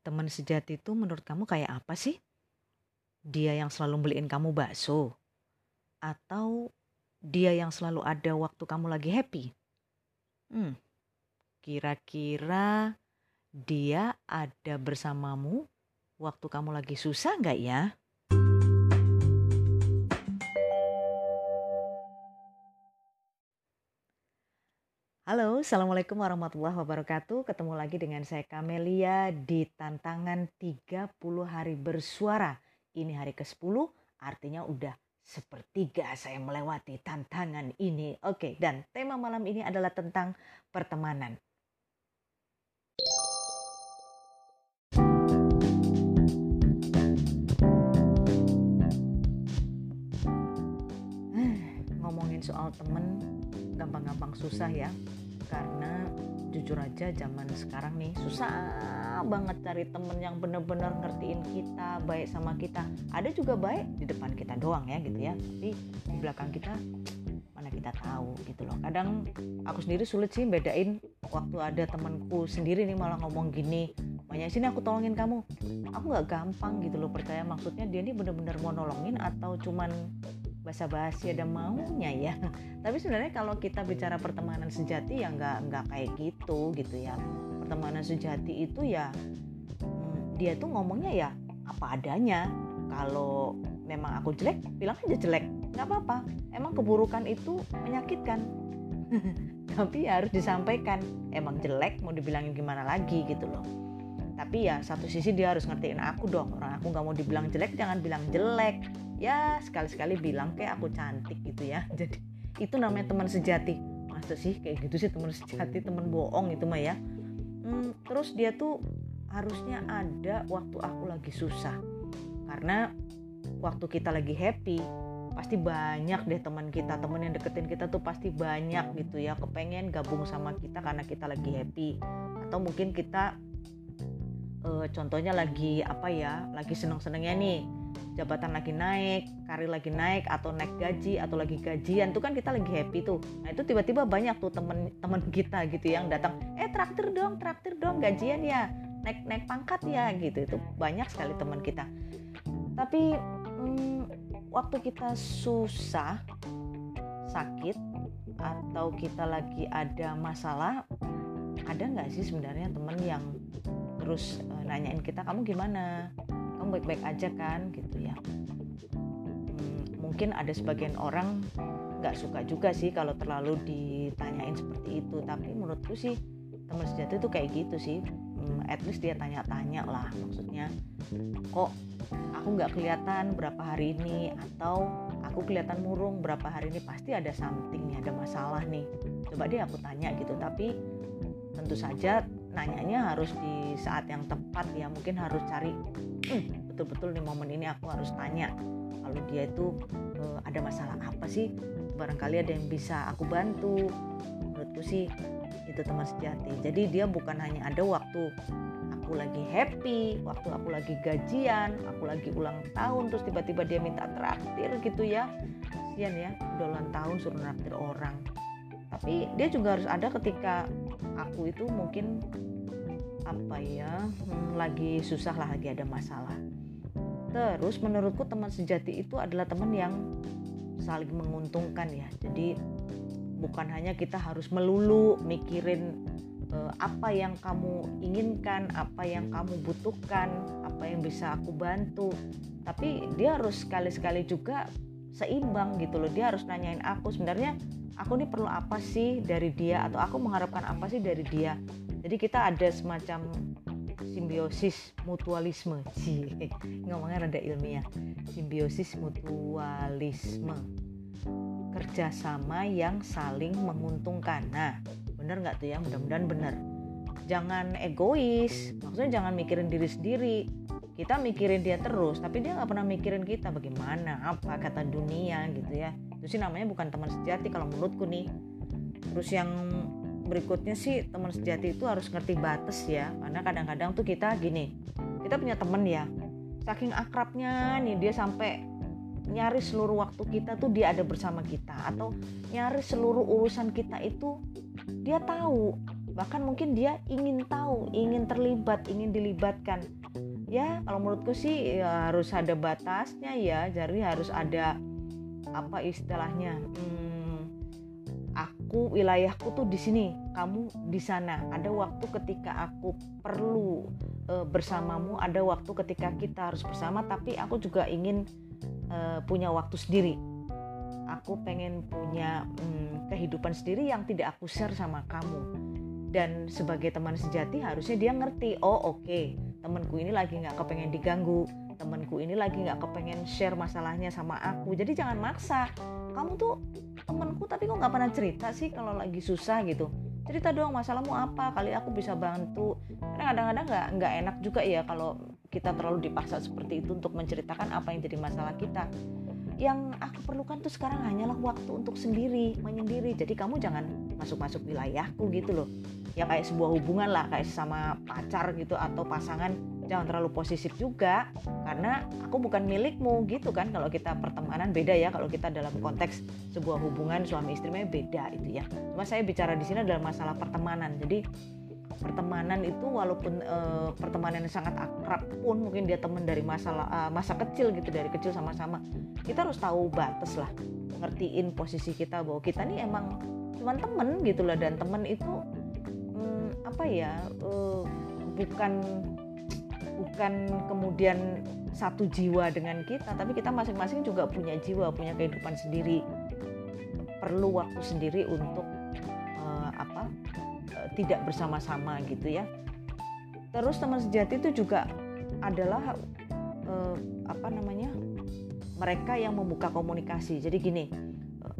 Teman sejati itu menurut kamu kayak apa sih? Dia yang selalu beliin kamu bakso? Atau dia yang selalu ada waktu kamu lagi happy? Hmm, kira-kira dia ada bersamamu waktu kamu lagi susah nggak ya? Halo, Assalamualaikum warahmatullahi wabarakatuh. Ketemu lagi dengan saya Kamelia di tantangan 30 hari bersuara. Ini hari ke-10, artinya udah sepertiga saya melewati tantangan ini. Oke, dan tema malam ini adalah tentang pertemanan. Ngomongin soal temen gampang-gampang susah ya karena jujur aja zaman sekarang nih susah banget cari temen yang bener-bener ngertiin kita baik sama kita. Ada juga baik di depan kita doang ya gitu ya. Tapi di belakang kita mana kita tahu gitu loh. Kadang aku sendiri sulit sih bedain waktu ada temanku sendiri nih malah ngomong gini. Banyak sini aku tolongin kamu. Aku nggak gampang gitu loh percaya. Maksudnya dia ini bener-bener mau nolongin atau cuman basa-basi ada maunya ya. Tapi sebenarnya kalau kita bicara pertemanan sejati ya nggak nggak kayak gitu gitu ya. Pertemanan sejati itu ya hmm, dia tuh ngomongnya ya apa adanya. Kalau memang aku jelek bilang aja jelek nggak apa-apa. Emang keburukan itu menyakitkan. Tapi ya harus disampaikan emang jelek mau dibilangin gimana lagi? gitu loh tapi ya satu sisi dia harus ngertiin aku dong. Orang aku nggak mau dibilang jelek jangan bilang jelek. Ya sekali-sekali bilang kayak aku cantik gitu ya. Jadi itu namanya teman sejati. Masa sih kayak gitu sih teman sejati teman bohong itu mah ya. Hmm, terus dia tuh harusnya ada waktu aku lagi susah. Karena waktu kita lagi happy pasti banyak deh teman kita. Teman yang deketin kita tuh pasti banyak gitu ya. Kepengen gabung sama kita karena kita lagi happy. Atau mungkin kita uh, contohnya lagi apa ya lagi seneng-senengnya nih jabatan lagi naik, karir lagi naik atau naik gaji atau lagi gajian tuh kan kita lagi happy tuh. Nah itu tiba-tiba banyak tuh temen-temen kita gitu yang datang, eh traktir dong, traktir dong gajian ya, naik naik pangkat ya gitu. Itu banyak sekali teman kita. Tapi hmm, waktu kita susah, sakit atau kita lagi ada masalah, ada nggak sih sebenarnya temen yang terus uh, nanyain kita kamu gimana? Kamu baik-baik aja kan? Gitu ya. Hmm, mungkin ada sebagian orang nggak suka juga sih kalau terlalu ditanyain seperti itu. Tapi menurutku sih teman sejati itu kayak gitu sih. Hmm, at least dia tanya-tanya lah maksudnya kok aku nggak kelihatan berapa hari ini? Atau aku kelihatan murung berapa hari ini? Pasti ada something nih ada masalah nih. Coba deh aku tanya gitu. Tapi tentu saja nanyanya harus di saat yang tepat ya mungkin harus cari hmm, betul-betul nih momen ini aku harus tanya kalau dia itu uh, ada masalah apa sih? Barangkali ada yang bisa aku bantu. Menurutku sih itu teman sejati. Jadi dia bukan hanya ada waktu aku lagi happy waktu aku lagi gajian aku lagi ulang tahun terus tiba-tiba dia minta traktir gitu ya. Kasian ya udah ulang tahun suruh traktir orang. Tapi dia juga harus ada ketika aku itu mungkin apa ya hmm, lagi susah lah lagi ada masalah. Terus menurutku teman sejati itu adalah teman yang saling menguntungkan ya. Jadi bukan hanya kita harus melulu mikirin uh, apa yang kamu inginkan apa yang kamu butuhkan apa yang bisa aku bantu tapi dia harus sekali-sekali juga seimbang gitu loh. Dia harus nanyain aku sebenarnya aku ini perlu apa sih dari dia? Atau aku mengharapkan apa sih dari dia? Jadi kita ada semacam simbiosis mutualisme. Sih ngomongnya rada ilmiah. Simbiosis mutualisme. Kerjasama yang saling menguntungkan. Nah bener nggak tuh ya? Mudah-mudahan bener. Jangan egois. Maksudnya jangan mikirin diri sendiri kita mikirin dia terus tapi dia nggak pernah mikirin kita. Bagaimana? Apa kata dunia gitu ya? Itu sih namanya bukan teman sejati kalau menurutku nih. Terus yang berikutnya sih teman sejati itu harus ngerti batas ya. Karena kadang-kadang tuh kita gini kita punya temen ya. Saking akrabnya nih dia sampai nyaris seluruh waktu kita tuh dia ada bersama kita. Atau nyaris seluruh urusan kita itu dia tahu. Bahkan mungkin dia ingin tahu ingin terlibat ingin dilibatkan ya kalau menurutku sih ya harus ada batasnya ya. Jadi harus ada apa istilahnya hmm, aku wilayahku tuh di sini kamu di sana. Ada waktu ketika aku perlu e, bersamamu ada waktu ketika kita harus bersama tapi aku juga ingin e, punya waktu sendiri. Aku pengen punya hmm, kehidupan sendiri yang tidak aku share sama kamu. Dan sebagai teman sejati harusnya dia ngerti oh oke okay, temanku ini lagi nggak kepengen diganggu temanku ini lagi nggak kepengen share masalahnya sama aku. Jadi jangan maksa. Kamu tuh temanku tapi kok nggak pernah cerita sih kalau lagi susah gitu? Cerita dong masalahmu apa? Kali aku bisa bantu. Karena kadang-kadang nggak nggak enak juga ya kalau kita terlalu dipaksa seperti itu untuk menceritakan apa yang jadi masalah kita yang aku perlukan tuh sekarang hanyalah waktu untuk sendiri menyendiri. Jadi kamu jangan masuk-masuk wilayahku gitu loh. Ya kayak sebuah hubungan lah kayak sama pacar gitu atau pasangan. Jangan terlalu posesif juga karena aku bukan milikmu gitu kan. Kalau kita pertemanan beda ya kalau kita dalam konteks sebuah hubungan suami istrinya beda itu ya. Cuma saya bicara di sini adalah masalah pertemanan. Jadi pertemanan itu walaupun uh, pertemanan yang sangat akrab pun mungkin dia teman dari masa uh, masa kecil gitu dari kecil sama-sama kita harus tahu batas lah ngertiin posisi kita bahwa kita nih emang cuman temen gitu lah dan temen itu um, apa ya uh, bukan bukan kemudian satu jiwa dengan kita tapi kita masing-masing juga punya jiwa punya kehidupan sendiri. Perlu waktu sendiri untuk tidak bersama-sama gitu ya. Terus teman sejati itu juga adalah uh, apa namanya mereka yang membuka komunikasi. Jadi gini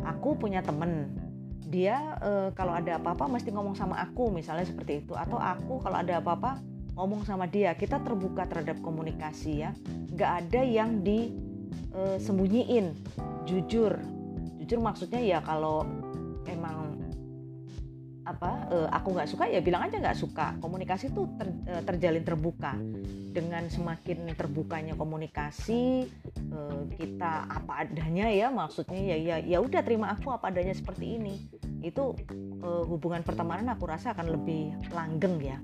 aku punya temen dia uh, kalau ada apa-apa mesti ngomong sama aku misalnya seperti itu. Atau aku kalau ada apa-apa ngomong sama dia. Kita terbuka terhadap komunikasi ya. Nggak ada yang disembunyiin jujur. Jujur maksudnya ya kalau emang apa uh, aku nggak suka ya bilang aja nggak suka. Komunikasi itu ter, uh, terjalin terbuka. Dengan semakin terbukanya komunikasi uh, kita apa adanya ya maksudnya ya ya ya udah terima aku apa adanya seperti ini. Itu uh, hubungan pertemanan aku rasa akan lebih langgeng ya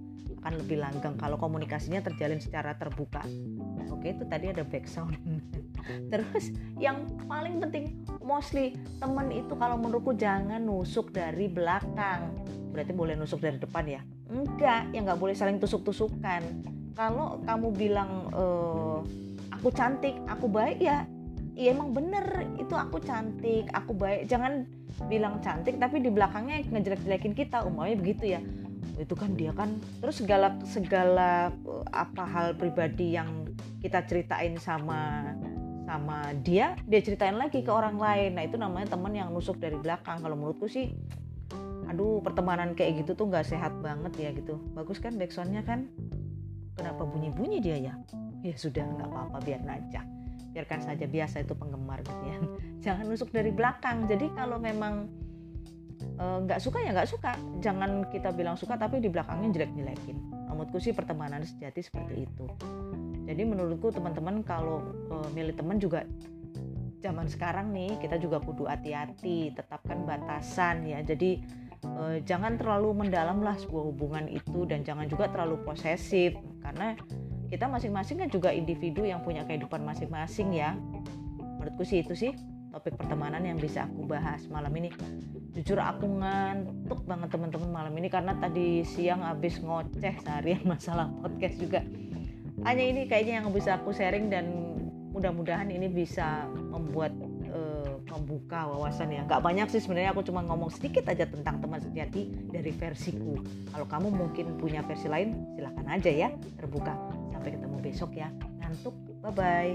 akan lebih langgeng kalau komunikasinya terjalin secara terbuka. Oke itu tadi ada background terus yang paling penting mostly temen itu kalau menurutku jangan nusuk dari belakang. Berarti boleh nusuk dari depan ya? Enggak ya nggak boleh saling tusuk-tusukan. Kalau kamu bilang e, aku cantik aku baik ya iya emang bener itu aku cantik aku baik. Jangan bilang cantik tapi di belakangnya ngejelek-jelekin kita umumnya begitu ya itu kan dia kan terus segala segala eh, apa hal pribadi yang kita ceritain sama sama dia dia ceritain lagi ke orang lain. Nah itu namanya teman yang nusuk dari belakang. Kalau menurutku sih aduh pertemanan kayak gitu tuh nggak sehat banget ya gitu. Bagus kan backsoundnya kan? Kenapa bunyi-bunyi dia ya? Ya sudah nggak apa-apa biar aja. Biarkan saja biasa itu penggemar gitu ya. Jangan nusuk dari belakang. Jadi kalau memang nggak uh, suka ya nggak suka. Jangan kita bilang suka tapi di belakangnya jelek-jelekin. Menurutku sih pertemanan sejati seperti itu. Jadi menurutku teman-teman kalau uh, milih teman juga zaman sekarang nih kita juga kudu hati-hati tetapkan batasan ya. Jadi uh, jangan terlalu mendalam lah sebuah hubungan itu dan jangan juga terlalu posesif. Karena kita masing-masing kan juga individu yang punya kehidupan masing-masing ya. Menurutku sih itu sih topik pertemanan yang bisa aku bahas malam ini. Jujur aku ngantuk banget teman-teman malam ini karena tadi siang habis ngoceh seharian masalah podcast juga. Hanya ini kayaknya yang bisa aku sharing dan mudah-mudahan ini bisa membuat uh, membuka wawasan ya. Nggak banyak sih sebenarnya aku cuma ngomong sedikit aja tentang teman sejati dari versiku. Kalau kamu mungkin punya versi lain silahkan aja ya terbuka. Sampai ketemu besok ya. Ngantuk bye bye